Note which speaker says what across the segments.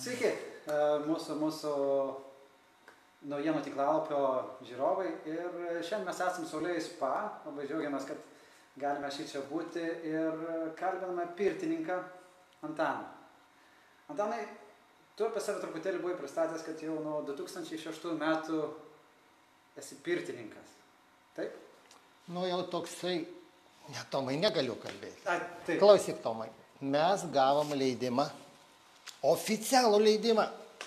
Speaker 1: Sveiki, e, mūsų, mūsų naujienų tinklalapio žiūrovai. Ir šiandien mes esame Saulėjai spa, labai džiaugiamės, kad galime šį čia būti ir kalbiname pirtininką Antaną. Antanai, tu apie save truputėlį buvai pristatęs, kad jau nuo 2006 metų esi pirtininkas. Taip?
Speaker 2: Nu jau toksai, ne Tomai, negaliu kalbėti.
Speaker 1: A, taip.
Speaker 2: Klausyk, Tomai, mes gavom leidimą, oficialų leidimą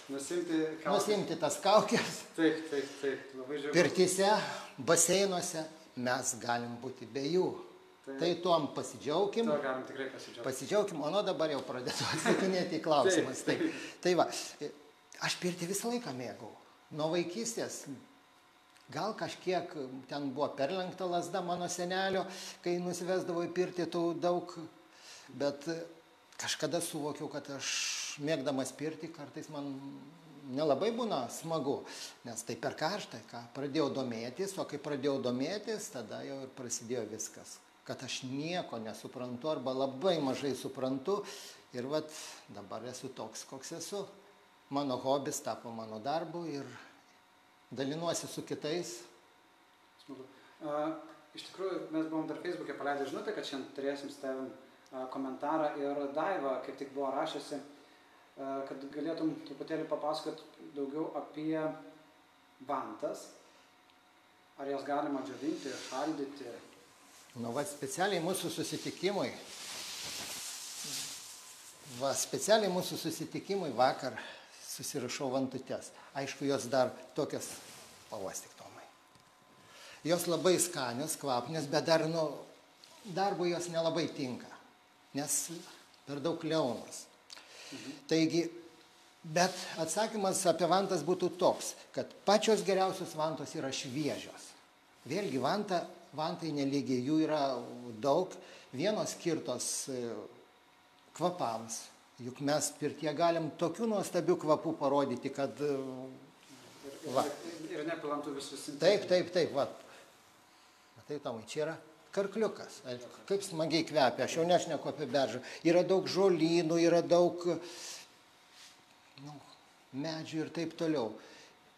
Speaker 1: Nusimti kaukes.
Speaker 2: nusimti tas kaukės.
Speaker 1: Taip, taip, taip. Labai džiaugiuosi.
Speaker 2: Pirtise, baseinuose mes galim būti be jų.
Speaker 1: Taip.
Speaker 2: Tai tuom pasidžiaugim.
Speaker 1: Tuo galim tikrai pasidžiaugti.
Speaker 2: Pasidžiaugim, o nuo dabar jau pradėsiu atsakinėti į klausimus.
Speaker 1: Taip,
Speaker 2: Taip, tai va, aš pirti visą laiką mėgau. Nuo vaikystės. Gal kažkiek ten buvo perlenkta lasda mano senelio, kai nusivesdavo į pirtį tų daug, bet kažkada suvokiau, kad aš mėgdamas pirti, kartais man nelabai būna smagu, nes tai per karštą, ką pradėjau domėtis, o kai pradėjau domėtis, tada jau ir prasidėjo viskas, kad aš nieko nesuprantu arba labai mažai suprantu ir vat dabar esu toks, koks esu. Mano hobis tapo mano darbu ir dalinuosi su kitais.
Speaker 1: Smagu. A, iš tikrųjų, mes buvom dar Facebook'e paleidę žinutę, kad šiandien turėsim su tavim komentarą ir Daiva kaip tik buvo rašęsi, a, kad galėtum truputėlį papasakot daugiau apie vantas, ar jas galima džiovinti, šaldyti.
Speaker 2: Nu, va, specialiai mūsų susitikimui, va, specialiai mūsų susitikimui vakar susirašau vantutes. Aišku, jos dar tokias, pavastik tomai. Jos labai skanios, kvapnios, bet dar, nu, darbo jos nelabai tinka, nes per daug liaunas. Taigi, bet atsakymas apie vantas būtų toks, kad pačios geriausios vantos yra šviežios. Vėlgi, vanta, vantai nelygiai, jų yra daug, vienos skirtos e, kvapams. Juk mes pirtie galim tokių nuostabių kvapų parodyti, kad... e,
Speaker 1: Ir,
Speaker 2: Va.
Speaker 1: ir, ir nepilantų visus
Speaker 2: Taip, taip, taip, va. Matai, Tomai, čia yra karkliukas. Kaip smagiai kvepia, aš jau nešneku apie beržą. Yra daug žolynų, yra daug nu, medžių ir taip toliau.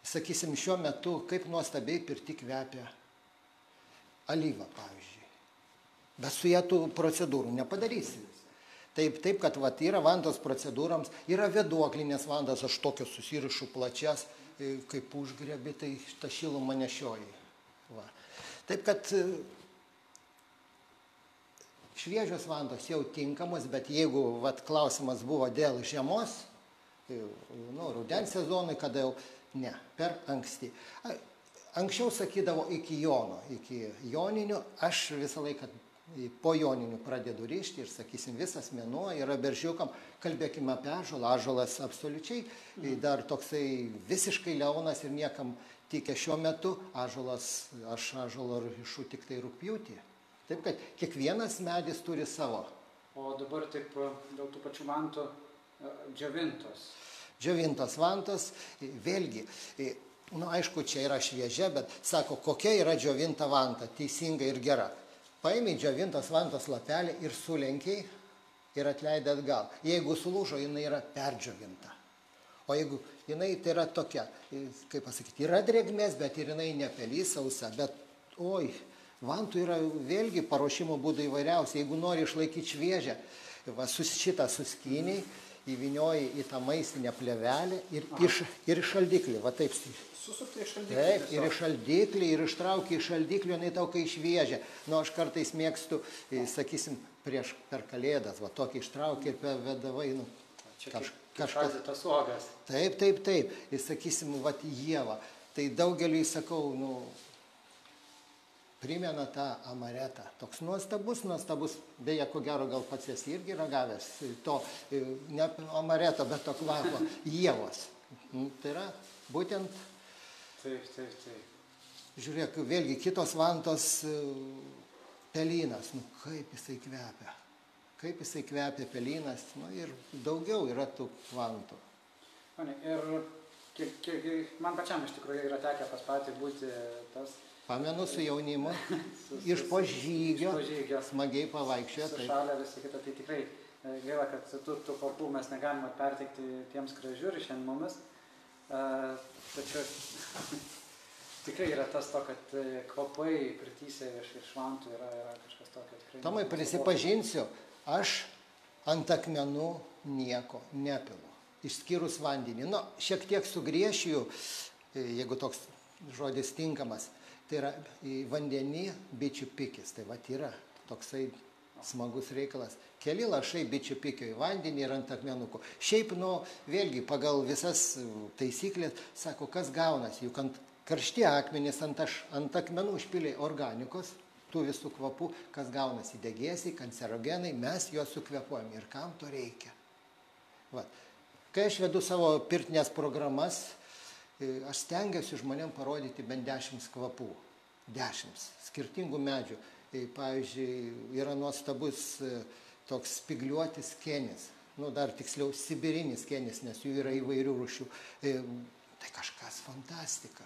Speaker 2: Sakysim, šiuo metu kaip nuostabiai pirti kvepia alyva, pavyzdžiui. Bet su ją tų procedūrų nepadarysi. Taip, taip kad vat, yra vantos procedūrams, yra vėduoklinės vantos, aš tokios susirišu plačias, e, kaip užgrebi, tai tą šilumą nešioji. Va. Taip kad e, šviežios vantos jau tinkamos, bet jeigu vat, klausimas buvo dėl žiemos, e, nu, rudens sezonui, kada jau ne, per anksti. Anksčiau sakydavo iki jono, iki joninių, aš visą laiką po joninių pradedu ryšti ir sakysim, visas mėnuo yra beržiukam, kalbėkime apie ažolą, ažolas absoliučiai dar toksai visiškai liaunas ir niekam tikė šiuo metu, ažolas, aš ažolo rišu tik tai rūpjūtį. Taip kad kiekvienas medis turi savo.
Speaker 1: O dabar taip a, dėl tų pačių vantų a, džiovintos.
Speaker 2: Džiovintos vantos, e, vėlgi, e, nu aišku, čia yra šviežia, bet sako, kokia yra džiovinta vanta, teisinga ir gera. Paimiai džiovintos vantos lapelį ir sulenkiai ir atleidai atgal. Jeigu sulūžo, jinai yra perdžiovinta. O jeigu jinai tai yra tokia, e, kaip pasakyti, yra drėgmės, bet ir jinai nepelys sausa, bet oi, vantų yra vėlgi paruošimo būdai įvairiausi. Jeigu nori išlaikyti šviežią, va, sus šitą suskyniai, įvinioji į tą maistinę plevelę ir, iš, ir iš šaldiklį, va taip.
Speaker 1: Susukti iš šaldyklį.
Speaker 2: Taip, ir iš šaldiklį, ir ištrauki iš šaldiklio, jinai tau kai šviežia. Nu, aš kartais mėgstu, e, sakysim, prieš per kalėdas, va tokį ištrauki ir per vedavai, nu,
Speaker 1: Čia
Speaker 2: kaž,
Speaker 1: kaip- kaip
Speaker 2: kažkas.
Speaker 1: šaldytas uogas.
Speaker 2: Taip, taip, taip. Ir sakysim, va, jieva. Tai daugeliu sakau, nu, primena tą amaretą. Toks nuostabus, nuostabus, beje, ko gero gal pats esi irgi ragavęs to, e, ne amareto, bet to kvapo, jievos. Nu, Tai yra būtent,
Speaker 1: Taip, taip, taip.
Speaker 2: žiūrėk, vėlgi kitos vantos e, pelynas, nu kaip jisai kvepia. Kaip jisai kvepia pelynas, nu ir daugiau yra tų vantų.
Speaker 1: Ir kiek, kiek, man pačiam iš tikrųjų yra tekę pas patį būti tas
Speaker 2: Pamenu su jaunimu, iš po žygio, smagiai pavaikščiojo. taip.
Speaker 1: sušalę visą kitą, tai tikrai E, gaila, kad tų, tų kvapų mes negalime perteikti tiems, šiandien mumis. E, tačiau tikrai yra tas to, kad e, kvapai pritysė iš, iš vantų yra, yra kažkas tokio tikrai.
Speaker 2: Tomai, prisipažinsiu, aš ant akmenų nieko nepilu, išskyrus vandenį. Nu, šiek tiek sugriešiju, jeigu toks žodis tinkamas, tai yra į vandenį bičių pikis, tai va yra toksai smagus reikalas. Keli lašai bičių pikio į vandenį ir ant akmenukų. Šiaip, nu, vėlgi, pagal visas taisyklės, sako, kas gaunasi, juk ant karšti akmenys ant, aš, ant akmenų užpiliai organikos, tų visų kvapų, kas gaunasi degėsiai, kancerogenai, mes juos sukvepuojam. Ir kam to reikia? Va. Kai aš vedu savo pirtinės programas, aš stengiuosi žmonėm parodyti bent dešimt kvapų. Dešimt skirtingų medžių. Tai pavyzdžiui, yra nuostabus e, toks spigliuotis kenis, nu dar tiksliau sibirinis kenis, nes jų yra įvairių rušių. E, tai kažkas fantastika.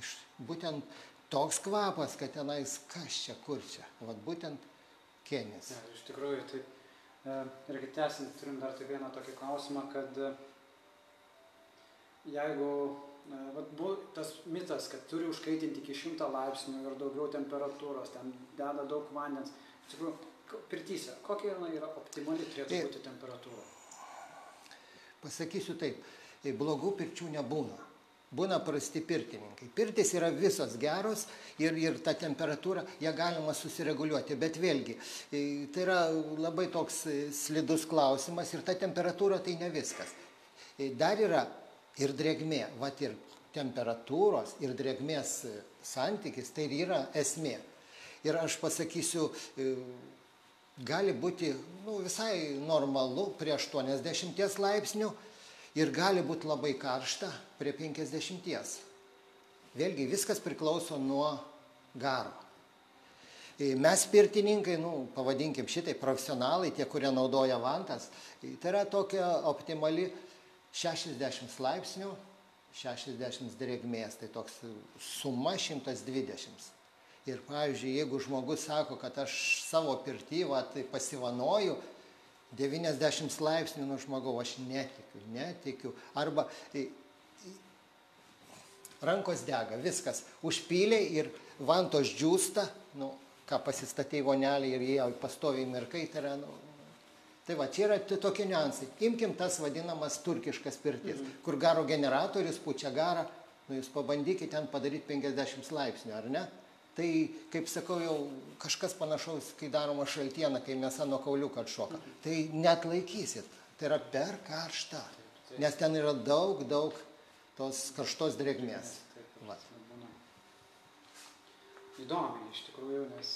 Speaker 2: Iš būtent toks kvapas, kad tenais kas čia, kur čia. Vat būtent kenis.
Speaker 1: Ja, iš tikrųjų, tai e, irgi tęsint, turim dar tai vieną tokį klausimą, kad jeigu vat buvo tas mitas, kad turi užkaitinti iki 100 laipsnių ir daugiau temperatūros, ten deda daug vandens. Iš tikrųjų, pirtyse, kokia yra optimali turėtų būti temperatūra?
Speaker 2: Pasakysiu taip, blogų pirčių nebūna. Būna prasti pirtininkai. Pirtis yra visos geros ir, ir ta temperatūra, ją galima susireguliuoti. Bet vėlgi, tai yra labai toks slidus klausimas ir ta temperatūra tai ne viskas. Dar yra ir drėgmė, va ir temperatūros ir drėgmės santykis, tai ir yra esmė. Ir aš pasakysiu, e, gali būti nu, visai normalu prie 80 laipsnių ir gali būti labai karšta prie 50. Vėlgi viskas priklauso nuo garo. E, mes pirtininkai, nu, pavadinkim šitai, profesionalai, tie, kurie naudoja vantas, e, tai yra tokia optimali 60 laipsnių, 60 drėgmės, tai toks suma 120. Ir pavyzdžiui, jeigu žmogus sako, kad aš savo pirtyvą tai pasivanoju, 90 laipsnių nuo žmogau, aš netikiu, netikiu. Arba rankos dega, viskas, užpylė ir vantos džiūsta, nu, ką pasistatė vonelį ir jie pastoviai mirkai, tai yra, nu, Tai va, čia yra tokie niuansai. Imkim tas vadinamas turkiškas pirtis, mhm. kur garo generatorius pučia garą, nu jūs pabandykite ten padaryti 50 laipsnių, ar ne? Tai, kaip sakau, jau kažkas panašaus, kai daroma šaltiena, kai mėsa nuo kauliuko atšoka. Mhm. Tai net laikysit. Tai yra per karšta. Nes ten yra daug, daug tos karštos drėgmės. Va.
Speaker 1: Įdomi iš tikrųjų, nes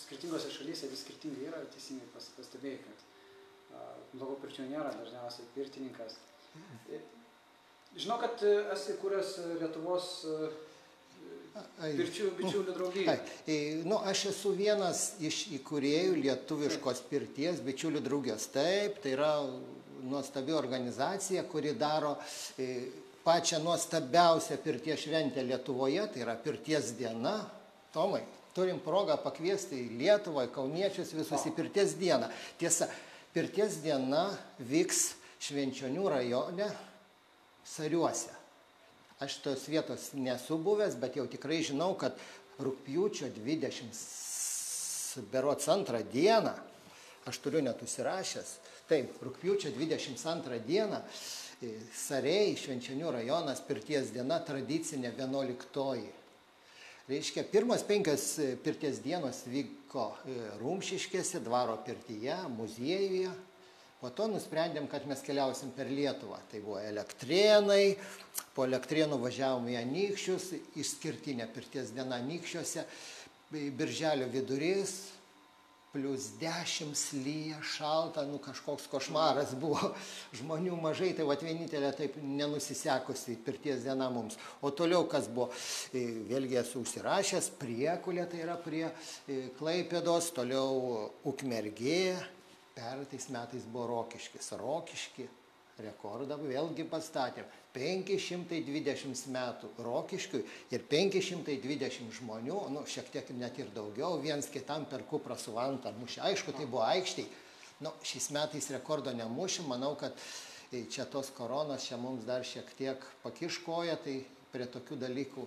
Speaker 1: skirtingose šalyse vis skirtingai yra, teisingai pas, pastebėjai, kad blogų pirčių nėra, dažniausiai pirtininkas. Žinau, kad e, esi kūręs Lietuvos e, pirčių bičiulių draugiją.
Speaker 2: Nu, aš esu vienas iš įkūrėjų lietuviškos pirties bičiulių draugijos. Taip, tai yra nuostabi organizacija, kuri daro e, pačią nuostabiausią pirties šventę Lietuvoje, tai yra pirties diena. Tomai, turim progą pakviesti į Lietuvą, kauniečius visus į pirties dieną. Tiesa, pirties diena vyks Švenčionių rajone Sariuose. Aš tos vietos nesu buvęs, bet jau tikrai žinau, kad rūpjūčio 20 berots antrą dieną, aš turiu net užsirašęs, taip, rūpjūčio 22 dieną Sariai, Švenčionių rajonas, pirties diena, tradicinė 11 Reiškia, pirmas penkias e, pirties dienos vyko e, Rumšiškėse, dvaro pirtyje, muziejuje. Po to nusprendėm, kad mes keliausim per Lietuvą. Tai buvo elektrienai, po elektrienų važiavom į Anykščius, išskirtinė pirties diena Anykščiuose, birželio vidurys, plius dešimt lyja, šalta, nu kažkoks košmaras buvo, žmonių mažai, tai va vienintelė taip nenusisekusi pirties diena mums. O toliau kas buvo, e, vėlgi esu užsirašęs, priekulė tai yra prie e, Klaipėdos, toliau Ukmergė, pertais metais buvo Rokiškis, Rokiški, rekordą vėlgi pastatėm. 520 metų Rokiškiui ir 520 žmonių, nu, šiek tiek net ir daugiau, viens kitam per kuprą su vanta mušė. Aišku, tai buvo aikštai, Nu, šiais metais rekordo nemušim, manau, kad e, čia tos koronos čia mums dar šiek tiek pakiškoja, tai prie tokių dalykų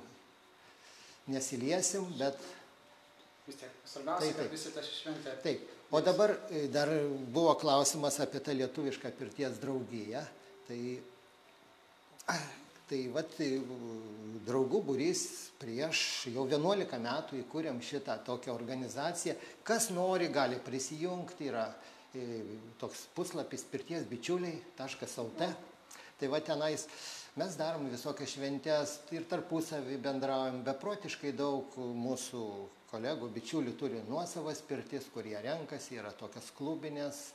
Speaker 2: nesiliesim, bet
Speaker 1: Vis tiek, svarbiausia,
Speaker 2: Taip,
Speaker 1: kad
Speaker 2: taip.
Speaker 1: visi tą šventę.
Speaker 2: Taip, o dabar e, dar buvo klausimas apie tą lietuvišką pirties draugiją. Tai, ai, tai vat, e, draugų būrys prieš jau 11 metų įkūrėm šitą tokią organizaciją. Kas nori, gali prisijungti, yra e, toks puslapis pirties bičiuliai.lt. Tai va tenais mes darom visokias šventės ir tarpusavį bendraujam. Beprotiškai daug mūsų kolegų, bičiulių turi nuosavas pirtis, kurie renkasi, yra tokias klubinės.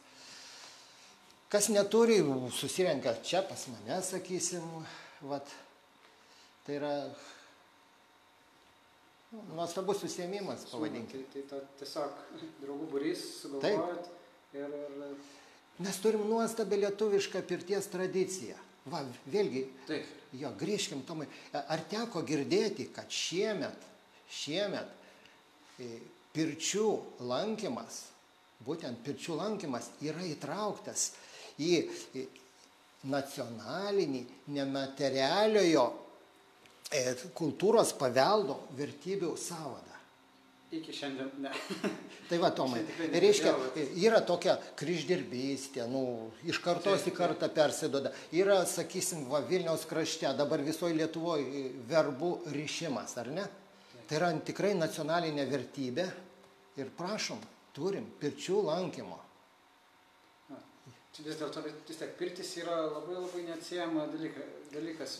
Speaker 2: Kas neturi, susirenka čia pas mane, sakysim, vat. Tai yra nu, nuostabus užsiemimas, pavadinkime.
Speaker 1: Tai, tai ta, tiesiog draugų būrys sugalvojot ir, ir
Speaker 2: Mes turim nuostabią lietuvišką pirties tradiciją. Va, vėlgi,
Speaker 1: taip.
Speaker 2: jo, grįžkim, Tomai. Ar teko girdėti, kad šiemet, šiemet e, pirčių lankymas, būtent pirčių lankymas yra įtrauktas į nacionalinį nematerialiojo e, kultūros paveldo vertybių savadą.
Speaker 1: Iki šiandien ne.
Speaker 2: Tai va, Tomai, reiškia, yra tokia kryždirbystė, nu, iš kartos į kartą persidoda. Yra, sakysim, va, Vilniaus krašte, dabar visoje Lietuvoje verbų ryšimas, ar ne? Tai yra tikrai nacionalinė vertybė ir prašom, turim pirčių lankymo.
Speaker 1: Čia Vis dėlto vis tiek pirtis yra labai labai neatsiejama dalyka, dalykas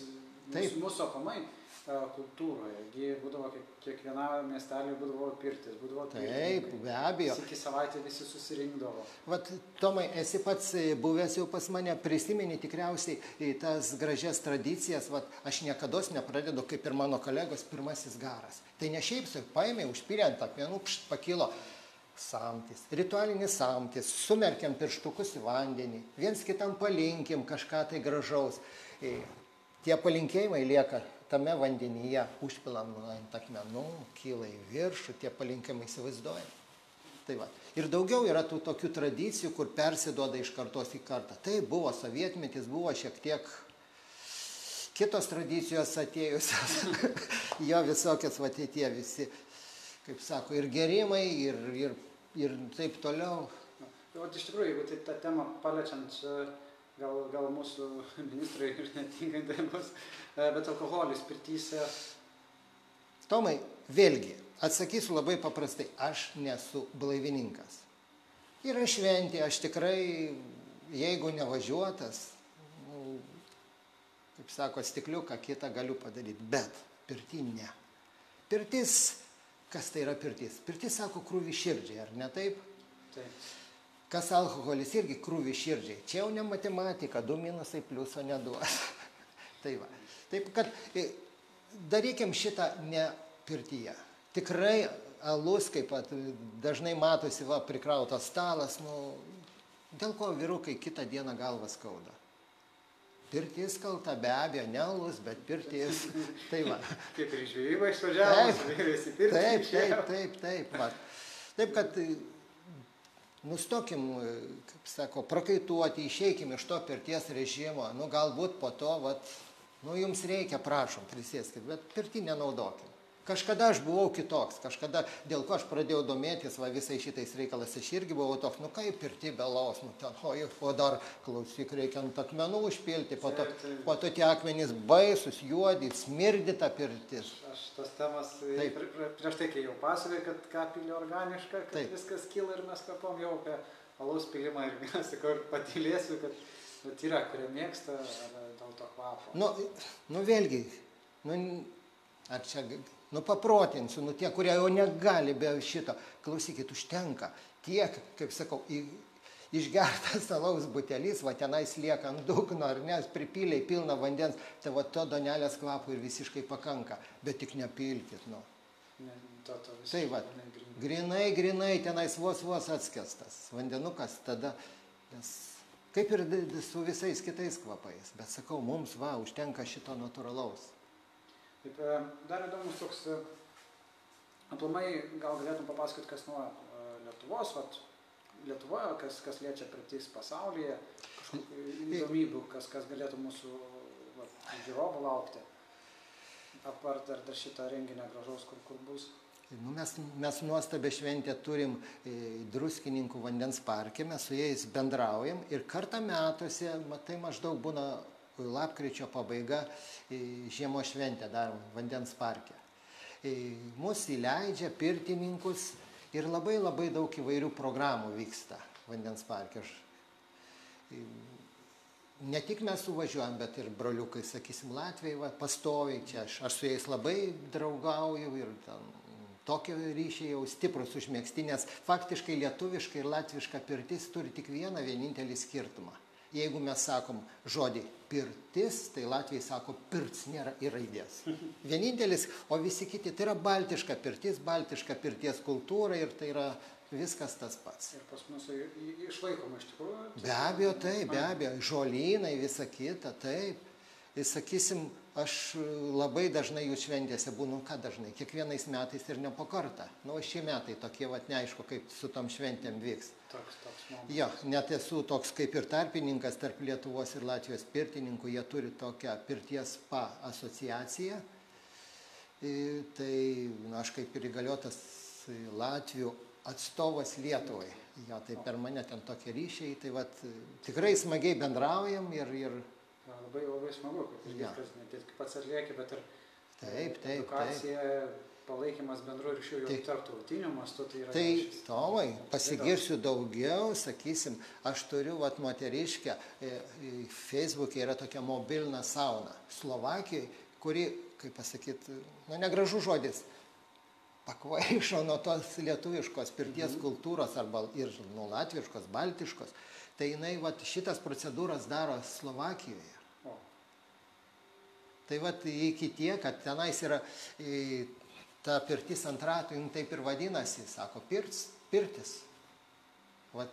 Speaker 2: Taip.
Speaker 1: mūsų, mūsų apamai kultūroje. Gi būdavo kiek, kiekviename miestelėje būdavo pirtis, būdavo
Speaker 2: Taip, be abejo.
Speaker 1: Iki savaitę visi susirinkdavo.
Speaker 2: Vat, Tomai, esi pats e, buvęs jau pas mane, prisimeni tikriausiai e, tas gražias tradicijas, vat, aš niekada nepradedu kaip ir mano kolegos pirmasis garas. Tai ne šiaip paėmė, užpylė ant akmenų, pakilo samtis, ritualinis samtis, sumerkiam pirštukus į vandenį, viens kitam palinkim kažką tai gražaus. E, Tie palinkėjimai lieka tame vandenyje, užpilam ant akmenų, kyla į viršų, tie palinkėjimai įsivaizduojam. Tai va. Ir daugiau yra tų tokių tradicijų, kur persiduoda iš kartos į kartą. Tai buvo sovietmetis, buvo šiek tiek kitos tradicijos atėjusios. jo visokios va tie tie visi, kaip sako, ir gerimai, ir, ir, ir taip toliau.
Speaker 1: Tai vat iš tikrųjų, jeigu tai tą temą paliečiant, čia gal, gal mūsų ministrai ir netinkantai bus, e, bet alkoholis pirtyse,
Speaker 2: Tomai, vėlgi, atsakysiu labai paprastai, aš nesu blaivininkas. Yra šventė, aš tikrai, jeigu nevažiuotas, nu, kaip sako, stikliuką kitą galiu padaryti, bet pirti ne. Pirtis, kas tai yra pirtis? Pirtis sako krūvi širdžiai, ar ne taip?
Speaker 1: tai
Speaker 2: Kas alkoholis irgi krūvi širdžiai. Čia jau ne matematika, du minusai pliuso neduos. tai va. Taip kad e, darykim šitą ne pirtyje. Tikrai alus, kaip pat dažnai matosi, va, prikrautas stalas, nu, dėl ko vyrukai kitą dieną galvą skauda. Pirtis kalta be abejo, ne alus, bet pirtis. tai va.
Speaker 1: kaip ir žvejyba išvažiavo, į pirtį.
Speaker 2: Taip, taip, taip, taip. Va. Taip, kad e, nustokim, e, kaip sako, prakaituoti, išeikim iš to pirties režimo. Nu, galbūt po to, vat, nu, jums reikia, prašom, prisėskit, bet pirtį nenaudokim. Kažkada aš buvau kitoks, kažkada dėl ko aš pradėjau domėtis va, visai šitais reikalas, aš irgi buvau toks, nu kaip pirti belos, nu ten, o, o dar klausyk, reikia ant akmenų užpilti, po to, po to tie akmenys baisus, juodi, smirdi ta pirtis.
Speaker 1: Aš tas temas e,
Speaker 2: Taip.
Speaker 1: pri- pri- prieš tai, kai jau pasakojai, kad ką pili organiška, kad
Speaker 2: Taip.
Speaker 1: viskas kyla ir mes kapom jau apie alaus pilimą ir sakau ir patylėsiu, kad bet yra, kurie mėgsta dėl to kvapo.
Speaker 2: Nu, nu vėlgi, nu, ar čia, nu paprotinsiu, nu tie, kurie jau negali be šito, klausykit, užtenka tiek, kaip sakau, į, išgertas alaus butelis, va tenais lieka ant dugno, ar ne, pripyliai pilna vandens, tai va to donelės kvapo ir visiškai pakanka, bet tik nepilkit, nu.
Speaker 1: Ne, to, to
Speaker 2: Tai va,
Speaker 1: negrinai.
Speaker 2: grinai, grinai, tenais vos vos atskestas, vandenukas tada, nes kaip ir su visais kitais kvapais, bet sakau, mums va, užtenka šito natūralaus.
Speaker 1: Taip, e, dar įdomus toks, e, aplamai gal galėtum papasakoti, kas nuo e, Lietuvos, vat, Lietuvoje, kas, kas liečia pirtis pasaulyje, įdomybių, kas, kas galėtų mūsų va, žiūrovų laukti, apart dar, dar šitą renginį gražaus, kur, kur bus.
Speaker 2: Nu, mes, mes nuostabę šventę turim e, druskininkų vandens parke, mes su jais bendraujam ir kartą metuose, matai, maždaug būna lapkričio pabaiga žiemos šventę darom vandens parke. Mūsų įleidžia pirtininkus ir labai labai daug įvairių programų vyksta vandens parke. Ne tik mes suvažiuojam, bet ir broliukai, sakysim, Latvijai, va, pastoviai čia, aš, aš su jais labai draugauju ir ten tokie ryšiai jau stiprus užmėgsti, nes faktiškai lietuviška ir latviška pirtis turi tik vieną vienintelį skirtumą. Jeigu mes sakom žodį pirtis, tai latviai sako pirts, nėra ir raidės. Vienintelis, o visi kiti, tai yra baltiška pirtis, baltiška pirties kultūra ir tai yra viskas tas pats.
Speaker 1: Ir pas mus i- i- išlaikoma iš tikrųjų.
Speaker 2: Be abejo, taip, be abejo, žolynai, visa kita, taip. Ir sakysim, aš labai dažnai jų šventėse būnu, ką dažnai, kiekvienais metais ir ne po kartą. Nu, o šie metai tokie, vat neaišku, kaip su tom šventėm vyks.
Speaker 1: Toks, toks momentas.
Speaker 2: Jo, net esu toks kaip ir tarpininkas tarp Lietuvos ir Latvijos pirtininkų, jie turi tokią pirties spa asociaciją. I, tai nu, aš kaip ir įgaliotas Latvijų atstovas Lietuvai. Jo, tai per mane ten tokie ryšiai, tai vat, tikrai smagiai bendraujam ir, ir
Speaker 1: Ja, labai labai smagu, kad
Speaker 2: Jo.
Speaker 1: išgirsti, ne tik pats atlieki, bet ir
Speaker 2: taip, taip, taip.
Speaker 1: edukacija, palaikymas bendru ryšiu jau tarptautiniu mastu, tai
Speaker 2: Tai
Speaker 1: ryšys.
Speaker 2: Tomai, pasigirsiu daugiau, sakysim, aš turiu vat moteriškę, e, e, Facebook'e yra tokia mobilna sauna Slovakijoje, kuri, kaip pasakyti, nu negražu žodis, pakvaišo nuo tos lietuviškos pirties kultūros arba ir nuo latviškos, baltiškos. Tai jinai vat, šitas procedūras daro Slovakijoje. Tai vat iki tie, kad tenais yra e, ta pirtis ant ratų, jin taip ir vadinasi, sako, pirts, pirtis. Vat,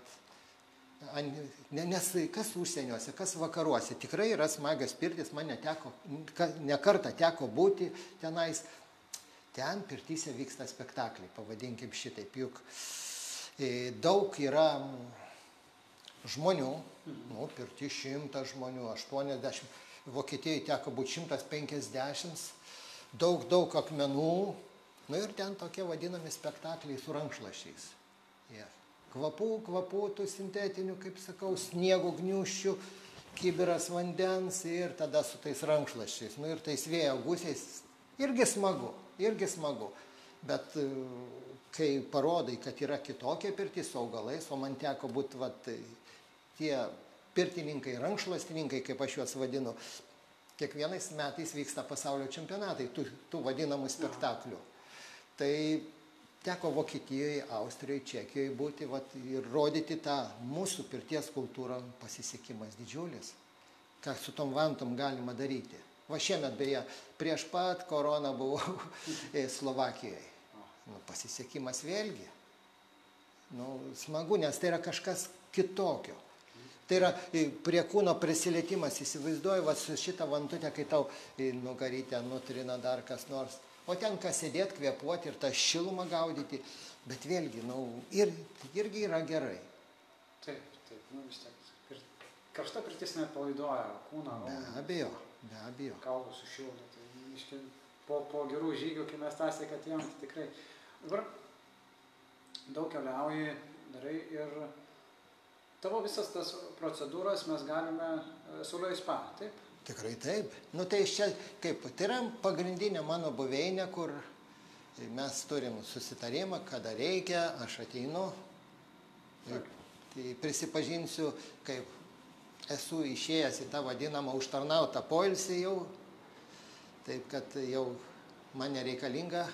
Speaker 2: an, ne, nes kas užsieniuose, kas vakaruose, tikrai yra smagios pirtis, man neteko, ne kartą teko būti tenais. Ten pirtyse vyksta spektakliai, pavadinkim šitaip, juk e, daug yra mm, žmonių, nu, pirti šimtas žmonių, 80, Vokietijoje teko būti 150, daug, daug akmenų, nu ir ten tokie vadinami spektakliai su rankšlašiais. Yeah. Kvapų, kvapų, tų sintetinių, kaip sakau, sniego gniuščių, kibiras vandens ir tada su tais rankšlašiais, nu ir tais vėjo gusiais, irgi smagu, irgi smagu. Bet kai parodai, kad yra kitokia pirtis su augalais, o man teko būti tie pirtininkai, rankšluostininkai, kaip aš juos vadinu, kiekvienais metais vyksta pasaulio čempionatai tų, tų vadinamų spektaklių. Tai teko Vokietijoje, Austrijoje, Čekijoje būti vat, ir rodyti tą mūsų pirties kultūrą pasisekimas didžiulis. Ką su tom vantom galima daryti. Va šiemet beje, prieš pat koroną buvau Slovakijoje. Nu, pasisekimas vėlgi. Nu, smagu, nes tai yra kažkas kitokio. Tai yra e, prie kūno prisilietimas, įsivaizduoju, va su šitą vantutę, kai tau e, nugarytę nutrina dar kas nors. O ten ką sėdėti, kvepuoti ir tą šilumą gaudyti. Bet vėlgi, nu, ir, irgi yra gerai.
Speaker 1: taip, taip, nu vis tiek. Ir karšta pirtis net palaidoja kūną,
Speaker 2: Be abejo, be abejo.
Speaker 1: kaulus sušildo. Tai, iški, po, po gerų žygių, kai mes tą sėkį atėjom, tai tikrai. Dabar daug keliauji, darai ir tavo visas tas procedūras mes galime e, Saulio spa, taip?
Speaker 2: Tikrai taip. Nu tai čia kaip, tai yra pagrindinė mano buveinė, kur mes turim susitarimą, kada reikia, aš ateinu. Ir, tai prisipažinsiu, kaip esu išėjęs į tą vadinamą užtarnautą poilsį jau, taip kad jau man nereikalinga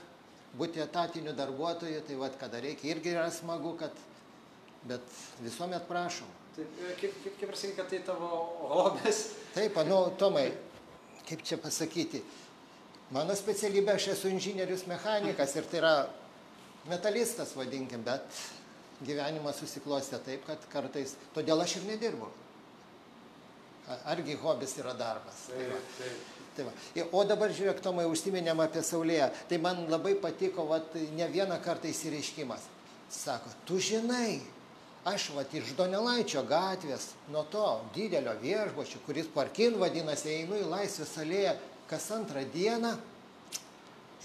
Speaker 2: būti etatiniu darbuotoju, tai vad kada reikia irgi yra smagu, kad, bet visuomet prašom.
Speaker 1: Taip, e, kaip, kaip, kaip ir sakai, kad tai tavo hobis.
Speaker 2: Taip, nu, Tomai, kaip čia pasakyti, mano specialybė, aš esu inžinierius mechanikas ir tai yra metalistas, vadinkim, bet gyvenimas susiklostė taip, kad kartais, todėl aš ir nedirbu. Argi hobis yra darbas. Tai va.
Speaker 1: taip.
Speaker 2: Tai va. O dabar žiūrėk, Tomai, užsiminėm apie Saulėje. Tai man labai patiko vat, ne vieną kartą įsireiškimas. Sako, tu žinai, aš vat iš donelaičio gatvės nuo to didelio viešbučio kuris parkin vadinasi einu į laisvės alėją kas antrą dieną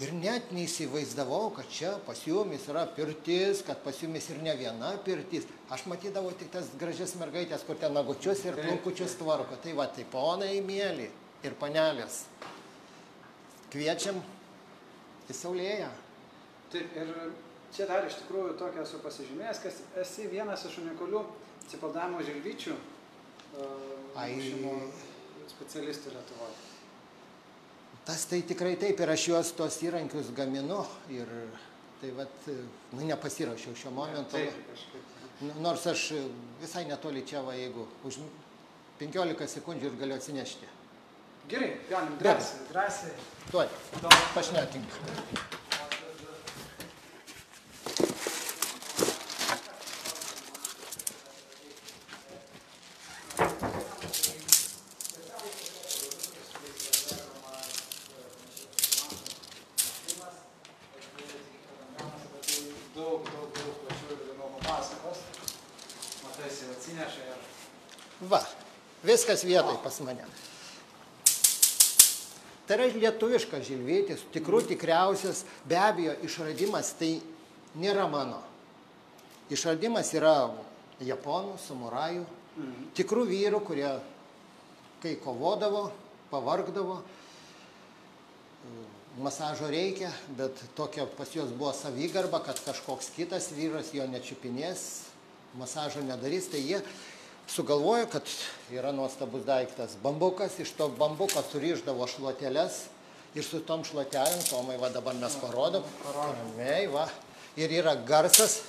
Speaker 2: ir net neįsivaizdavau kad čia pas jumis yra pirtis kad pas jumis ir ne viena pirtis. Aš matydavau tik tas gražias mergaites kur ten nagučius ir plaukučius tvarko. Tai va tai ponai mieli ir panelės kviečiam į saulėją.
Speaker 1: Taip, ir čia dar iš tikrųjų tokia esu pasižymėjęs, kad esi vienas iš unikalių uh,
Speaker 2: Ai.
Speaker 1: mušimo specialistų Lietuvoje.
Speaker 2: Tas tai tikrai taip ir aš juos tos įrankius gaminu ir tai vat, nu, nepasirašiau šio momento.
Speaker 1: Taip, kažkaip.
Speaker 2: Nu, Nors aš visai netoli čia, va, jeigu už 15 sekundžių ir galiu atsinešti.
Speaker 1: Gerai, galim drąsiai, drąsiai.
Speaker 2: Tuoj,
Speaker 1: Tom-
Speaker 2: pašnekink.
Speaker 1: Daug, daug, daug plačiau ir įdomiau papasakos. Matai, jis jau atsineša ir
Speaker 2: Va, viskas vietoj pas mane. Tai yra lietuviškas žilvytis, tikrų tikriausias, be abejo, išradimas tai nėra mano. Išradimas yra japonų, samurajų, tikrų vyrų, kurie, kai kovodavo, pavargdavo, masažo reikia, bet tokia pas juos buvo savigarba, kad kažkoks kitas vyras jo nečiupinės, masažo nedarys, tai jie sugalvojo, kad yra nuostabus daiktas bambukas, iš to bambuko suriždavo šluoteles ir su tom šluotelėm, Tomai, va dabar mes parodom,
Speaker 1: parodom.
Speaker 2: ramiai, va, ir yra garsas.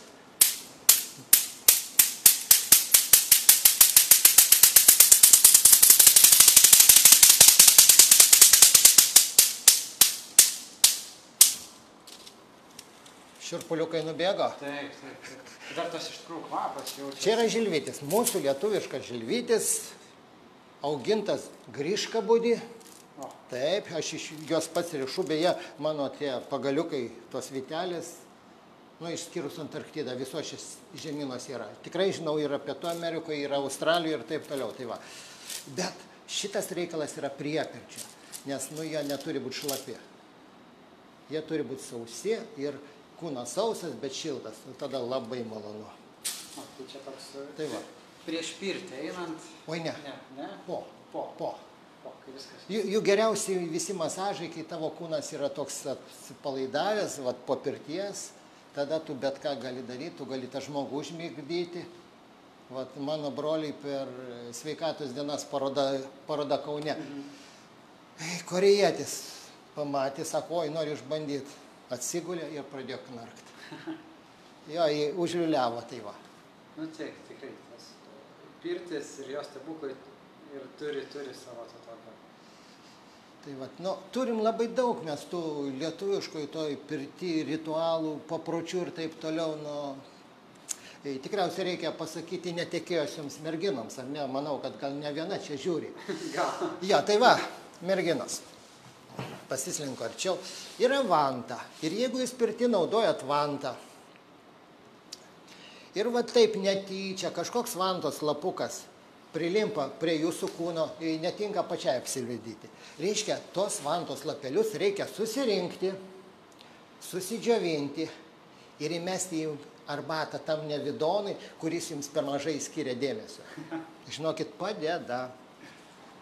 Speaker 2: Širpuliukai nubėgo.
Speaker 1: taip, taip, taip. Dar tas iš tikrųjų kvapas jaučiasi.
Speaker 2: Čia yra žilvytis, mūsų lietuviškas žilvytis, augintas grįžkabudį.
Speaker 1: O,
Speaker 2: Taip, aš iš jos pats rišu, beje, mano tie pagaliukai, tos vitelės, nu, išskyrus Antarktidą, visos šis žemynos yra. Tikrai žinau, yra Pietų Amerikoje, yra Australijoje ir taip toliau. Tai va. Bet šitas reikalas yra priepirčio, nes, nu, jie neturi būti šlapi. Jie turi būti sausi ir kūnas sausas, bet šiltas. Ir tada labai malonu.
Speaker 1: o, tai čia toks.
Speaker 2: Tai va.
Speaker 1: Prieš pirtį einant.
Speaker 2: Oi ne,
Speaker 1: Ne, ne.
Speaker 2: po,
Speaker 1: Po,
Speaker 2: po.
Speaker 1: po, kai viskas.
Speaker 2: Jų, jų geriausi visi masažai, kai tavo kūnas yra toks atsipalaidavęs, vat, po pirties, tada tu bet ką gali daryti, tu gali tą žmogų užmigdyti. Vat, mano broliai per sveikatos dienas paroda, paroda Kaune. Ei, korejietis pamatė, sako, oi, noriu išbandyti. Atsigulė ir pradėjo knarkti. Jo, jį užliuliavo, tai va.
Speaker 1: Nu, taip, tikrai. Tas pirtis ir jos stebuklai ir turi, turi savo to tokio.
Speaker 2: Tai vat, nu, turim labai daug mes tų lietuviškoj toj pirti ritualų, papročių ir taip toliau. Nu, e, tikriausiai reikia pasakyti netekėjusioms merginoms, ar ne? Manau, kad gal ne viena čia žiūri.
Speaker 1: Gal.
Speaker 2: Ja, tai va, merginos. Pasislinko arčiau. Yra vanta. Ir jeigu jūs pirti naudojat vantą. Ir va taip netyčia kažkoks vantos lapukas prilimpa prie jūsų kūno ir netinka pačiai apsilvidyti. Reiškia, tos vantos lapelius reikia susirinkti, susidžiovinti ir įmesti į arbatą tam nevidonui, kuris jums per mažai skiria dėmesio. Žinokit, padeda.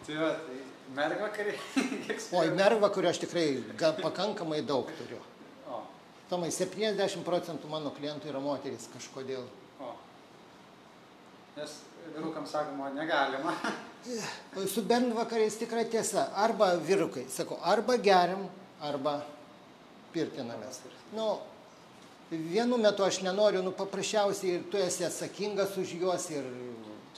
Speaker 1: Tai va, tai mergvakariai. kiek
Speaker 2: Oi, kurio aš tikrai ga, pakankamai daug turiu.
Speaker 1: O,
Speaker 2: Tomai, 70 procentų mano klientų yra moteris kažkodėl.
Speaker 1: o. Nes vyrukams sakoma, negalima.
Speaker 2: Su bernvakariais tikra tiesa. Arba vyrukai, sakau, arba geriam, arba pirtinamės. Nu, vienu metu aš nenoriu, nu paprasčiausiai ir tu esi atsakingas už juos ir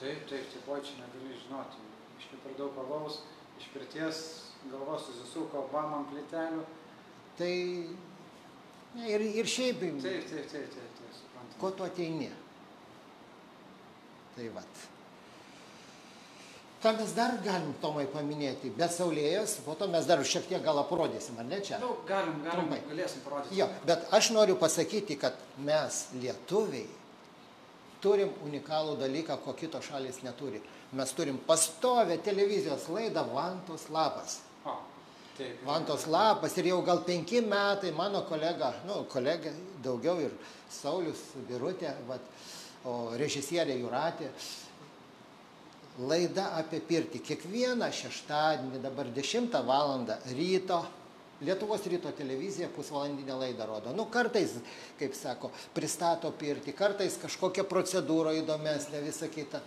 Speaker 1: Taip, taip, taip, oi, čia negali žinoti. Iš per daug kavaus, iš pirties galva susisuko, bam ant plytelių.
Speaker 2: tai ne, ir, ir šiaip,
Speaker 1: Taip, taip, taip, taip, taip, suprantu.
Speaker 2: ko tu ateini. Tai vat. Ką mes dar galim Tomai paminėti? Be saulėjos, po to mes dar šiek tiek gal aprodysim, ar ne čia?
Speaker 1: Nu, galim, galim,
Speaker 2: Trumpai.
Speaker 1: galėsim parodyti.
Speaker 2: Jo, bet aš noriu pasakyti, kad mes lietuviai turim unikalų dalyką, ko kitos šalis neturi. Mes turim pastovę televizijos laidą Vantos lapas.
Speaker 1: O, taip.
Speaker 2: Vantos lapas ir jau gal penki metai mano kolega, nu, kolega daugiau ir Saulis Birutė, vat, o režisierė Juratė, laida apie pirtį. Kiekvieną šeštadienį dabar 10 val. ryto Lietuvos ryto televizija pusvalandinę laidą rodo. Nu, kartais, kaip sako, pristato pirtį, kartais kažkokia procedūra įdomesnė, visa kita.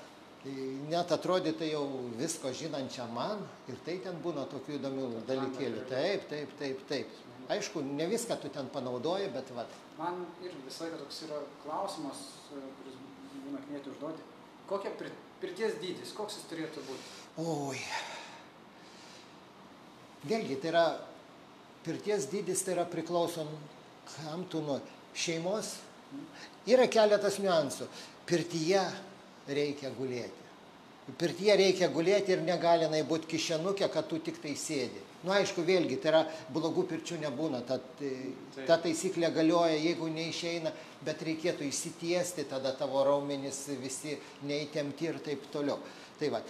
Speaker 2: Tai net atrodytų jau visko žinančia man ir tai ten būna tokių įdomių dalykėlių. Taip, taip, taip, taip. Aišku, ne viską tu ten panaudoji, bet vat.
Speaker 1: Man irgi visą laiką toks yra klausimas, e, kuris būna knieti užduoti. Kokia pirties dydis, koks jis turėtų būti?
Speaker 2: Oi. Vėlgi, tai yra pirties dydis, tai yra priklausom, kam tu nuo šeimos. Yra keletas niuansų. Pirtyje reikia gulėti. Pirtyje reikia gulėti ir negali jinai būti kišenukė, kad tu tik tai sėdi. Na, nu, aišku, vėlgi, tai yra blogų pirčių nebūna, tad e, ta taisyklė galioja, jeigu neišeina, bet reikėtų įsitiesti, tada tavo raumenys visi neįtemti ir taip toliau. Tai va,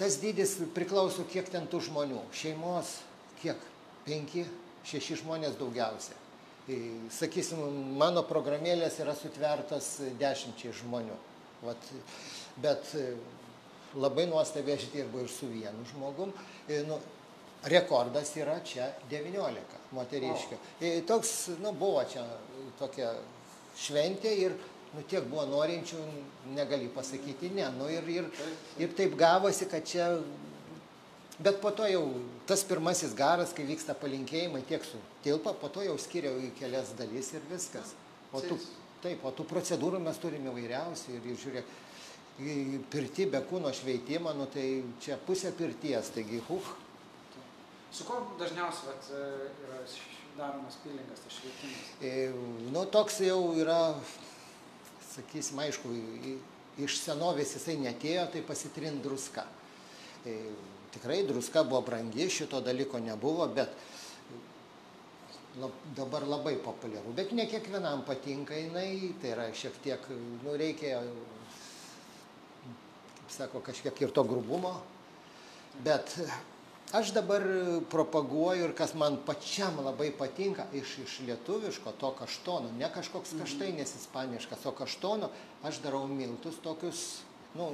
Speaker 2: tas dydis priklauso, kiek ten tų žmonių. Šeimos, kiek? Penki, šeši žmonės daugiausia. E, Sakysim, mano programėlės yra sutvertos dešimčiai žmonių. Vat, bet e, labai nuostabiai aš dirbu ir su vienu žmogum. E, Nu, rekordas yra čia 19 moteriškių. E, Toks, nu, buvo čia tokia šventė ir nu, tiek buvo norinčių, negali pasakyti ne. Nu, ir, ir, ir taip gavosi, kad čia Bet po to jau tas pirmasis garas, kai vyksta palinkėjimai, tiek su tilpa, po to jau skiriau į kelias dalis ir viskas. O tų, taip, o tų procedūrų mes turime įvairiausių ir, ir žiūrėk, į pirti be kūno šveitimą, nu tai čia pusė pirties, taigi, huh,
Speaker 1: Su kuo dažniausiai vat, e, yra daromas pilingas, tas švietimas?
Speaker 2: E, Nu, toks jau yra, sakysim, aišku, iš senovės jisai netėjo, tai pasitrint druska. E, Tikrai druska buvo brangi, šito dalyko nebuvo, bet lab, dabar labai populiaru. Bet ne kiekvienam patinka jinai, tai yra šiek tiek, nu, reikia, sako, kažkiek ir to grubumo. Bet aš dabar propaguoju ir kas man pačiam labai patinka iš, iš lietuviško to kaštono, ne kažkoks kaštainis ispaniškas, o kaštono, aš darau miltus tokius, nu,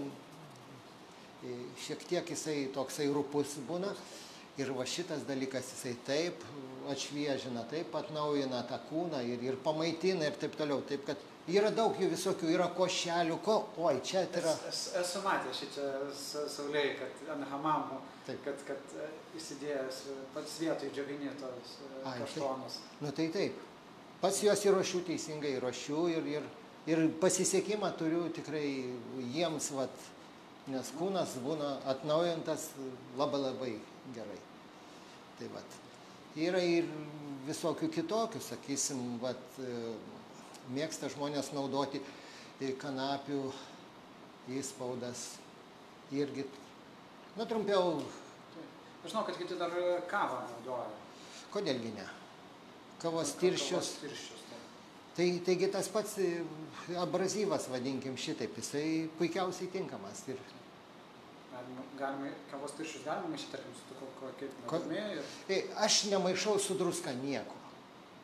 Speaker 2: šiek tiek jisai toksai rupus būna. Ir va šitas dalykas jisai taip atšviežina, taip atnaujina tą kūną ir, ir pamaitina ir taip toliau. Taip kad yra daug jų visokių, yra košelių, ko, oi, čia yra.
Speaker 1: Es, es, esu matęs šitą saulėje, kad ant hamamų,
Speaker 2: Taip.
Speaker 1: kad, kad e, įsidėjęs e, pats vietoj džiovinitos
Speaker 2: Ai, taip.
Speaker 1: kaštonus.
Speaker 2: Nu tai taip. Pats juos įruošiu teisingai, įruošiu ir, ir, ir pasisekimą turiu tikrai jiems, vat, nes kūnas būna atnaujintas labai labai gerai. Tai vat. Yra ir visokių kitokių, sakysim, vat, e, mėgsta žmonės naudoti e, kanapių įspaudas. Irgi, nu trumpiau,
Speaker 1: Aš žinau, kad kiti dar kavą naudoja.
Speaker 2: kodėlgi ne? Kavos
Speaker 1: Kavos
Speaker 2: tirščius.
Speaker 1: tirščius, taip.
Speaker 2: Tai, taigi tas pats e, abrazyvas, vadinkim šitaip, jisai puikiausiai tinkamas. Ir,
Speaker 1: Galima, galima, kavos tirščius galima maišyti, tarkim, su kokiu
Speaker 2: Ko-
Speaker 1: ir
Speaker 2: aš nemaišau su druska nieko.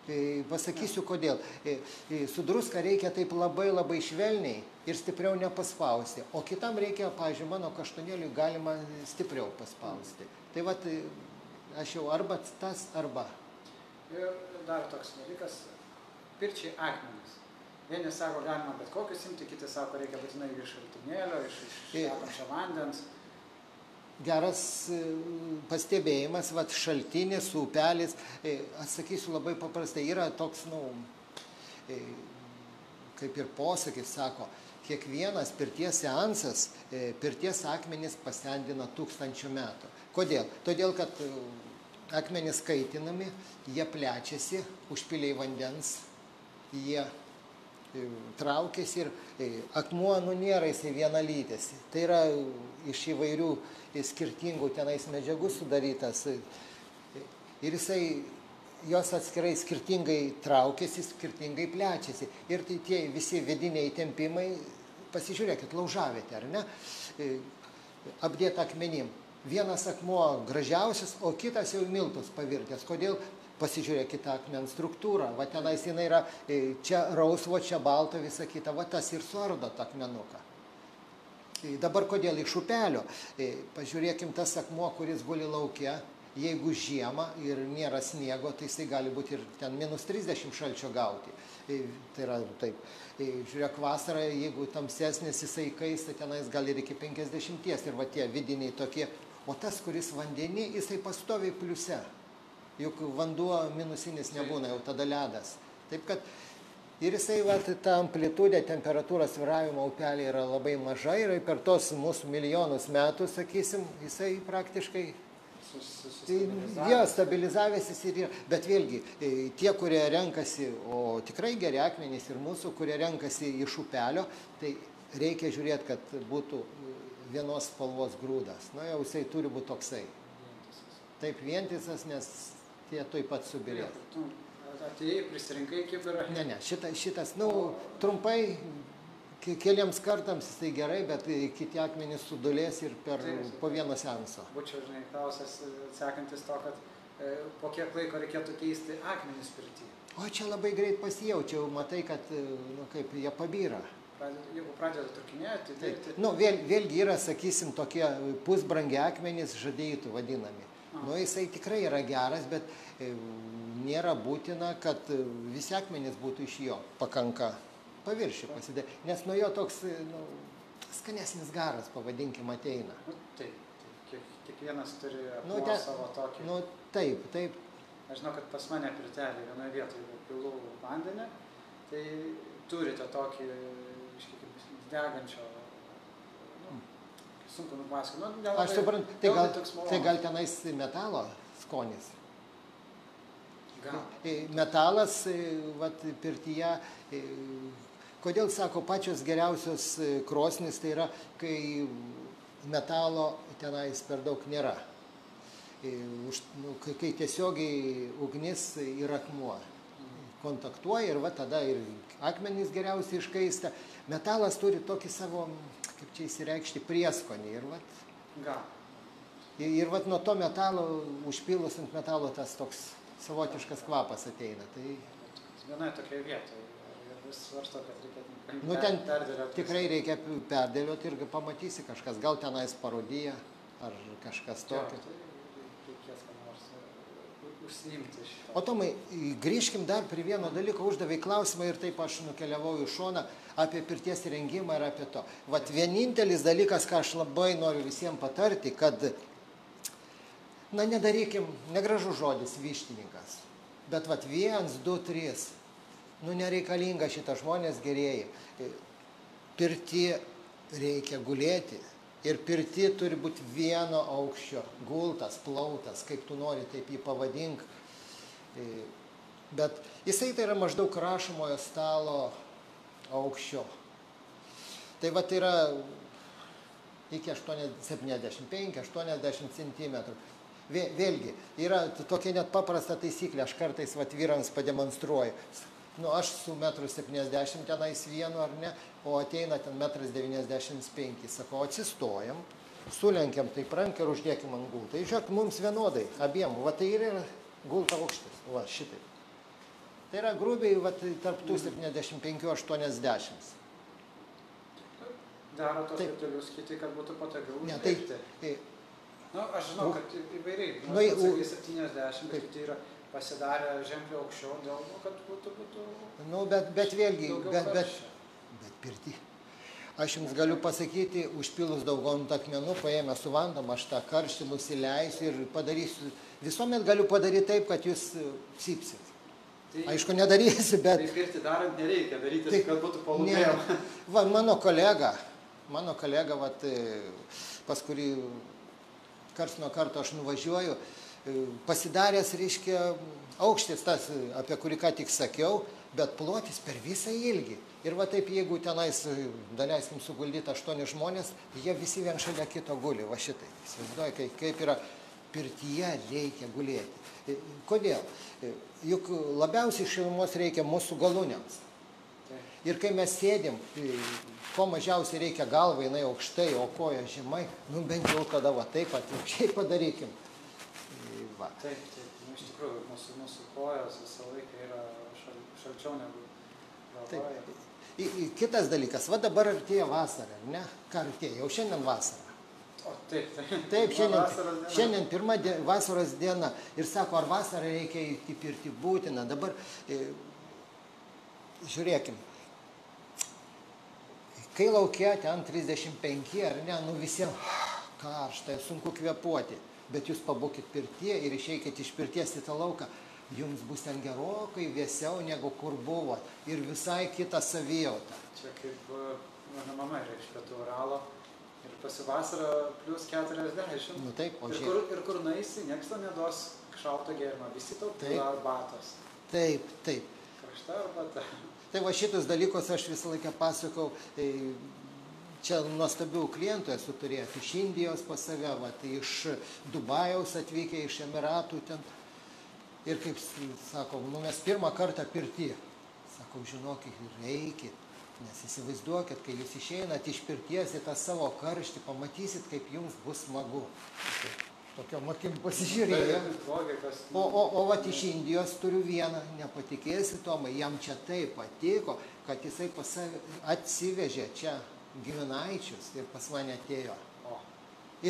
Speaker 2: Tai pasakysiu kodėl. E, e, Su druska reikia taip labai labai švelniai ir stipriau nepaspausti. O kitam reikia, pavyzdžiui, mano kaštonėliui galima stipriau paspausti. Tai va, aš jau arba tas, arba.
Speaker 1: Ir dar toks dalykas, pirčiai akmenys. Vieni sako, galima bet kokius imti, kiti sako, reikia būtinai iš šaltinėlio, iš, iš
Speaker 2: E.
Speaker 1: tekančio vandens.
Speaker 2: Geras e, pastebėjimas, vat šaltinis, upelis, e, atsakysiu labai paprastai, yra toks, nu, e, kaip ir posakis sako, kiekvienas pirties seansas, pirties akmenys pasendina tūkstančių metų. Kodėl? Todėl, kad akmenys kaitinami, jie plečiasi, užpiliai vandens, jie traukiasi ir e, akmuo nu nėra jisai vienalytis. Tai yra e, iš įvairių e, skirtingų tenais medžiagų sudarytas. e, Ir jisai jos atskirai skirtingai traukiasi, skirtingai plečiasi. Ir tai tie visi vidiniai tempimai pasižiūrėkit, laužavėte, ar ne, e, apdėta akmenim. Vienas akmuo gražiausias, o kitas jau miltus pavirtęs. Kodėl? Pasižiūrėkite akmens struktūrą. Va tenais jinai yra, e, čia rausvo, čia balta, visa kita. Va tas ir suardo tą akmenuką. E, Dabar kodėl iš upelio? E, Pažiūrėkim tas akmuo, kuris guli laukia. Jeigu žiemą ir nėra sniego, tai jisai gali būti ir ten minus 30 šalčio gauti. Tai yra taip. Žiūrėk, vasarą, jeigu tamsesnis jisai kaista, tenais gali ir iki 50 ir va tie vidiniai tokie. O tas, kuris vandenį, jisai pastoviai pliuse. Juk vanduo minusinis nebūna, jau tada ledas. Taip kad ir jisai, va, ta amplitudė, temperatūros sviravimo upelė yra labai maža ir per tos mūsų milijonus metų, sakysim, jisai praktiškai Tai jo, stabilizavęsis ir yra. Bet vėlgi, e, tie, kurie renkasi, o tikrai geri akmenys ir mūsų, kurie renkasi iš upelio, tai reikia žiūrėti, kad būtų e, vienos spalvos grūdas. Na, jau jisai turi būti toksai. Taip vientisas, nes tie tuoj pat subirės.
Speaker 1: Tu atėjai, prisirinkai kibirą.
Speaker 2: Ne, ne, šita, šitas, nu, trumpai, ke- keliems kartams jisai gerai, bet kiti akmenys sudulės ir per,
Speaker 1: Taip.
Speaker 2: po vieno senso.
Speaker 1: Būčiau, žinai, klausęs, e, sekantis to, kad e, po kiek laiko reikėtų keisti akmenis pirtį.
Speaker 2: O čia labai greit pasijaučiau, matai, kad, e, nu, kaip jie pabyra.
Speaker 1: Jeigu pradeda trukinėti, tai
Speaker 2: Taip. Nu, vėl, vėlgi yra, sakysim, tokie pusbrangi akmenys, žadėjų vadinami. Nu, jisai tikrai yra geras, bet e, nėra būtina, kad e, visi akmenys būtų iš jo. Pakanka paviršių pasidė. Nes nuo jo toks, e, nu, skanesnis garas, pavadinkim, ateina.
Speaker 1: Nu, taip, taip. Kiek, kiekvienas turi
Speaker 2: Nu, te-
Speaker 1: savo tokį.
Speaker 2: Nu, taip, taip.
Speaker 1: Aš žinau, kad pas mane pirtelį vienoje vietoje pilu vandenį, tai turite tokį, iškiek degančio, sunku nupasakoti. Nu, nelabai-
Speaker 2: Aš suprantu, tai gal, tai
Speaker 1: malonus.
Speaker 2: gal tenais metalo skonis.
Speaker 1: Gal.
Speaker 2: E, Metalas, e, vat, pirtyje, e, kodėl sako pačios geriausios krosnis, tai yra, kai metalo tenais per daug nėra. Už- nu, Kai, kai tiesiogiai ugnis ir akmuo kontaktuoja ir va tada ir akmenys geriausiai iškaista. Metalas turi tokį savo, kaip čia įsireikšti, prieskonį. Ir vat
Speaker 1: Gal.
Speaker 2: Ir, ir vat nuo to metalo, užpilus ant metalo tas toks savotiškas kvapas ateina. Tai,
Speaker 1: Vienoje tokioje vietoje. Svarsto, kad reikėtų
Speaker 2: nu, ten
Speaker 1: perdėlioti.
Speaker 2: tikrai reikia perdėlioti ir pamatysi kažkas, gal tenais parodija ar kažkas tokio.
Speaker 1: tai reikės ką nors e, užsiimti šitą.
Speaker 2: O Tomai, grįžkim dar prie vieno dalyko, uždavai klausimą ir taip aš nukeliavau į šoną apie pirties įrengimą ir apie to. Vat vienintelis dalykas, ką aš labai noriu visiems patarti, kad, na nedarykim, negražus žodis vištininkas, bet vat viens, du, trys, nu nereikalinga šitą žmonės gerieji. Pirti reikia gulėti ir pirti turi būti vieno aukščio, gultas, plautas, kaip tu nori, taip jį pavadink. E, Bet jisai tai yra maždaug rašomojo stalo aukščio. Tai va tai yra iki 75-80 cm. Vėlgi, yra tokia net paprasta taisyklė, aš kartais vat vyrams pademonstruoju. Nu, aš su 1,70 m tenais vienu ar ne, o ateina ten 1,95 m. Sakau, atsistojam, sulenkiam taip ranką ir uždėkim ant gulto. Tai žiūrėk, mums vienodai, abiem. Va tai ir yra gulto aukštis. Va šitaip. Tai yra grubiai va, tai tarp tų 75-80.
Speaker 1: Daro tos virtualius kiti, kad būtų patogiau
Speaker 2: Ne, tai,
Speaker 1: užlipti.
Speaker 2: tai
Speaker 1: Nu, aš žinau, kad įvairiai.
Speaker 2: nu,
Speaker 1: Nu, sakai 70,
Speaker 2: taip.
Speaker 1: bet kiti yra pasidarę ženkliai aukščiau dėl to, kad būtų, būtų
Speaker 2: nu, bet, bet vėlgi, bet, bet, bet pirti. Aš jums galiu pasakyti, užpilus daug ant akmenų, paėmę su vandom, aš tą karštį nusileisiu ir padarysiu. Visuomet galiu padaryti taip, kad jūs e, cypsit.
Speaker 1: Tai,
Speaker 2: Aišku, nedarysiu, bet...
Speaker 1: tai pirti darant nereikia daryti,
Speaker 2: Tai-
Speaker 1: kad būtų
Speaker 2: Ne,
Speaker 1: palūpėjama.
Speaker 2: va, mano kolega, mano kolega, vat, e, pas kurį kars nuo karto aš nuvažiuoju, e, pasidaręs, reiškia, aukštis tas, apie kurį ką tik sakiau, bet plotis per visą ilgį. Ir va taip, jeigu tenais, e, daleiskim, suguldyti aštuoni žmonės, jie visi vien šalia kito guli, va šitai. Įsivaizduoju, kaip yra pirtyje reikia gulėti. E, Kodėl? E, Juk labiausiai šilumos reikia mūsų galūnėms. Ir kai mes sėdim, tai ko mažiausiai reikia galvą, jinai aukštai, o koja žemai, nu bent jau tada va taip atvirkščiai padarykim. Va.
Speaker 1: Taip, taip, nu, iš tikrųjų, mūsų, mūsų kojos visą laiką yra šal, šalčiau negu galvoje.
Speaker 2: Taip. Kitas dalykas, va dabar artėja vasara, ar ne? Ką artėja? Jau šiandien vasara.
Speaker 1: Taip, taip.
Speaker 2: Taip,
Speaker 1: Vasaros
Speaker 2: šiandien, šiandien pirma die, vasaros diena ir sako, ar vasarą reikia į pirti būtina. Dabar e, žiūrėkim, kai laukia ten 35 ar ne, nu visiems karšta, sunku kvepuoti, bet jūs pabūkit pirtie ir išeikit iš pirties į tą lauką, jums bus ten gerokai vėsiau negu kur buvo ir visai kita savijauta.
Speaker 1: Čia kaip e, mano mama yra iš pietų Uralo ir pasivasarą plus 40.
Speaker 2: Nu taip, o
Speaker 1: ir, kur, ir kur naisi, niekas tau neduos šalto gėrimo, visi tau pila arbatos.
Speaker 2: Taip, taip.
Speaker 1: Karšta arbata.
Speaker 2: Tai va šitus dalykus aš visą laiką pasakau, tai čia nuostabių klientų esu turėjęs iš Indijos pas save, va, tai iš Dubajaus atvykę, iš Emiratų ten. Ir kaip s- sako, nu mes pirmą kartą pirti. Sakau, žinokit, reikit. Nes įsivaizduokit, kai jūs išeinat iš pirties į tą savo karštį, pamatysit, kaip jums bus smagu. Tokiom akim pasižiūrėjo. O, o, o vat iš Indijos turiu vieną, nepatikėsi Tomai, jam čia taip patiko, kad jisai atsivežė čia giminaičius ir pas mane atėjo.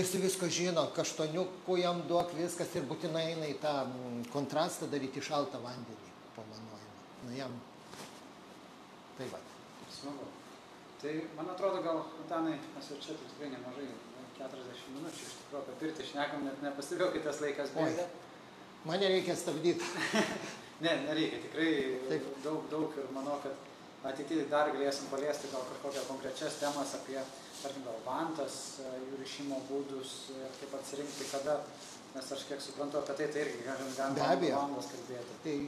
Speaker 2: Su visko žino, kaštoniukų jam duok viskas ir būtinai eina į tą mm, kontrastą daryti šaltą vandenį po vanojimo. Nu jam. Tai va.
Speaker 1: Smagu. Tai man atrodo, gal, Antanai, mes jau čia tikrai nemažai, 40 minučių iš tikrųjų apie pirtį šnekam, net nepastebėjau, kai tas laikas bėga.
Speaker 2: Mane reikia stabdyti.
Speaker 1: Ne, nereikia, tikrai
Speaker 2: Taip.
Speaker 1: daug, daug ir manau, kad ateityje dar galėsim paliesti gal kažkokią konkrečias temas apie, tarkim, gal vantas, jų rišimo būdus kaip atsirinkti kada, nes aš kiek suprantu apie tai, tai irgi galim, valandas kalbėti.
Speaker 2: Tai,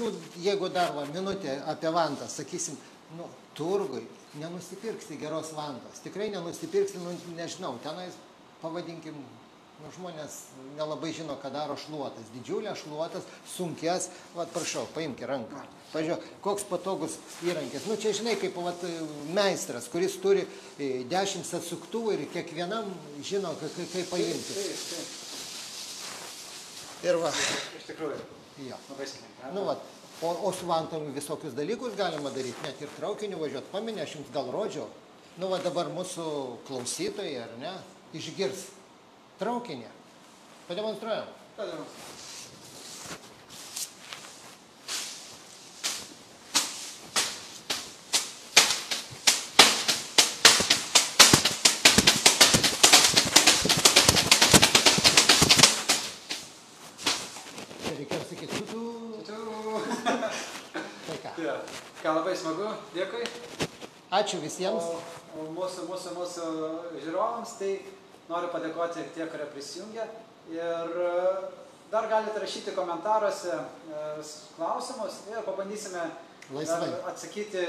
Speaker 2: nu, jeigu dar va, minutė apie vantą, sakysim, nu, turgui nenusipirksi geros vantos. Tikrai nenusipirksi, nu, nežinau, tenais pavadinkim, nu, žmonės nelabai žino, ką daro šluotas. Didžiulės šluotas, sunkės, va, prašau, paimk į ranką. Pažiūrėk, koks patogus įrankis. Nu, čia žinai, kaip vat, meistras, kuris turi e, dešimt atsuktuvų ir kiekvienam žino, ka- ka- kaip paimti. Ir va,
Speaker 1: iš tikrųjų,
Speaker 2: jo. Nu, vat, o, o su vantom visokius dalykus galima daryti, net ir traukiniu važiuoti. Paminė, aš jums gal rodžiau. Nu, va dabar mūsų klausytojai, ar ne, išgirs traukinį. Pademonstruojam.
Speaker 1: Tada,
Speaker 2: Čia reikėjo sakyti, tu, tu.
Speaker 1: tu.
Speaker 2: Tai ką.
Speaker 1: Ja. Ką labai smagu, dėkui.
Speaker 2: Ačiū visiems.
Speaker 1: O, o mūsų, mūsų, mūsų žiūrovams, tai noriu padėkoti tie, kurie prisijungia. Ir e, dar galite rašyti komentaruose e, klausimus ir pabandysime dar atsakyti.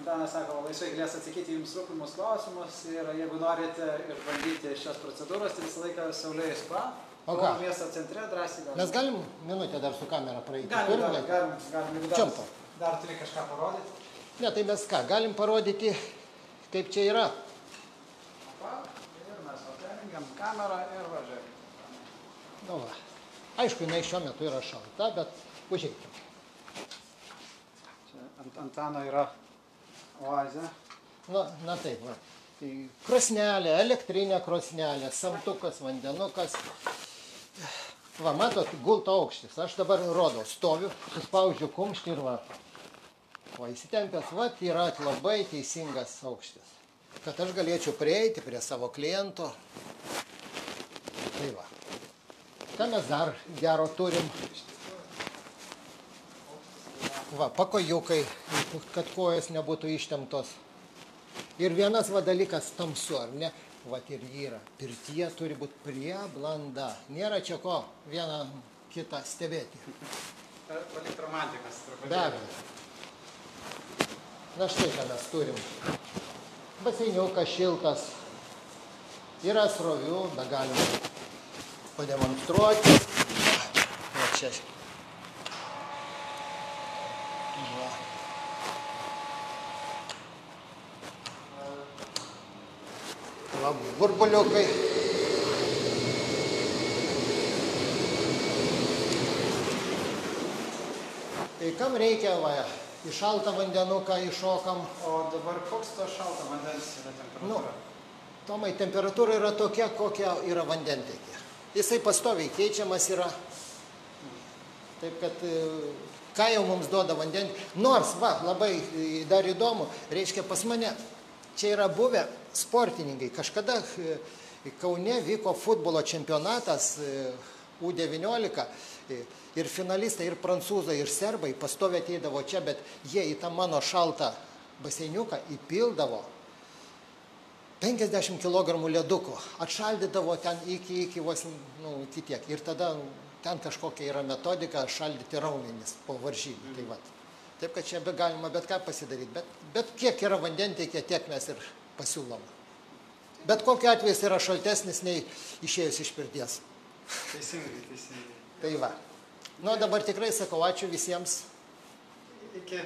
Speaker 1: Antanas sako, laisvai galės atsakyti jums rūpimus klausimus ir jeigu norite išbandyti šios procedūros, tai visą laiką Saulėje spa.
Speaker 2: O ką?
Speaker 1: Miesto centre drąsiai galite.
Speaker 2: Mes galim minutę dar su kamera praeiti.
Speaker 1: Galim, galim, galim, galim. Jeigu
Speaker 2: Čiam
Speaker 1: Dar, turi kažką parodyti.
Speaker 2: Ne, tai mes ką, galim parodyti, kaip čia yra.
Speaker 1: Va, ir mes va perjungiam kamerą ir važiuojam.
Speaker 2: Nu, va. Aišku, jinai šiuo metu yra šalta, bet užeikim.
Speaker 1: Čia ant Antano yra oazė.
Speaker 2: Na, na taip, va. Tai krosnelė, elektrinė krosnelė, samtukas, vandenukas. Va, matot, gulto aukštis. Aš dabar rodau, stoviu, suspaudžiu kumštį ir va. O įsitempęs, va, yra labai teisingas aukštis. Kad aš galėčiau prieiti prie savo kliento. Tai va. Ką mes dar gero turim? Va, pakojukai, kad kojos nebūtų ištemptos. Ir vienas va dalykas tamsu, ar ne? Vat ir yra. Pirtyje turi būti prieblanda. Nėra čia ko vieną kitą stebėti.
Speaker 1: Palikti romantikas.
Speaker 2: Be abejo. Na štai ką mes turim. Baseiniukas šiltas. Yra srovių, da galima pademonstruoti. Va čia. Va. Va burbuliukai. Tai kam reikia va į šaltą vandenuką iššokam.
Speaker 1: O dabar koks to šalto vandens yra temperatūra?
Speaker 2: Tomai, temperatūra yra tokia, kokia yra vandentekė. Jisai pastoviai keičiamas yra. Taip kad e, ką jau mums duoda vandens. Nors, va, labai e, dar įdomu, reiškia pas mane čia yra buvę sportininkai. Kažkada e, Kaune vyko futbolo čempionatas U19 e, ir finalistai, ir prancūzai, ir serbai pastoviai ateidavo čia, bet jie į tą mano šaltą baseiniuką įpildavo 50 kg ledukų, atšaldydavo ten iki, iki vos, nu, iki tiek. Ir tada ten kažkokia yra metodika šaldyti raumenis po varžybų. Tai vat. Taip, kad čia be galima bet ką pasidaryti. Bet, bet kiek yra vandentiekė, tiek mes ir pasiūlom. Bet kokiu atveju jis yra šaltesnis nei išėjus iš pirties.
Speaker 1: Teisingai, teisingai.
Speaker 2: Tai va. Nu, dabar tikrai sakau ačiū visiems.
Speaker 1: Iki.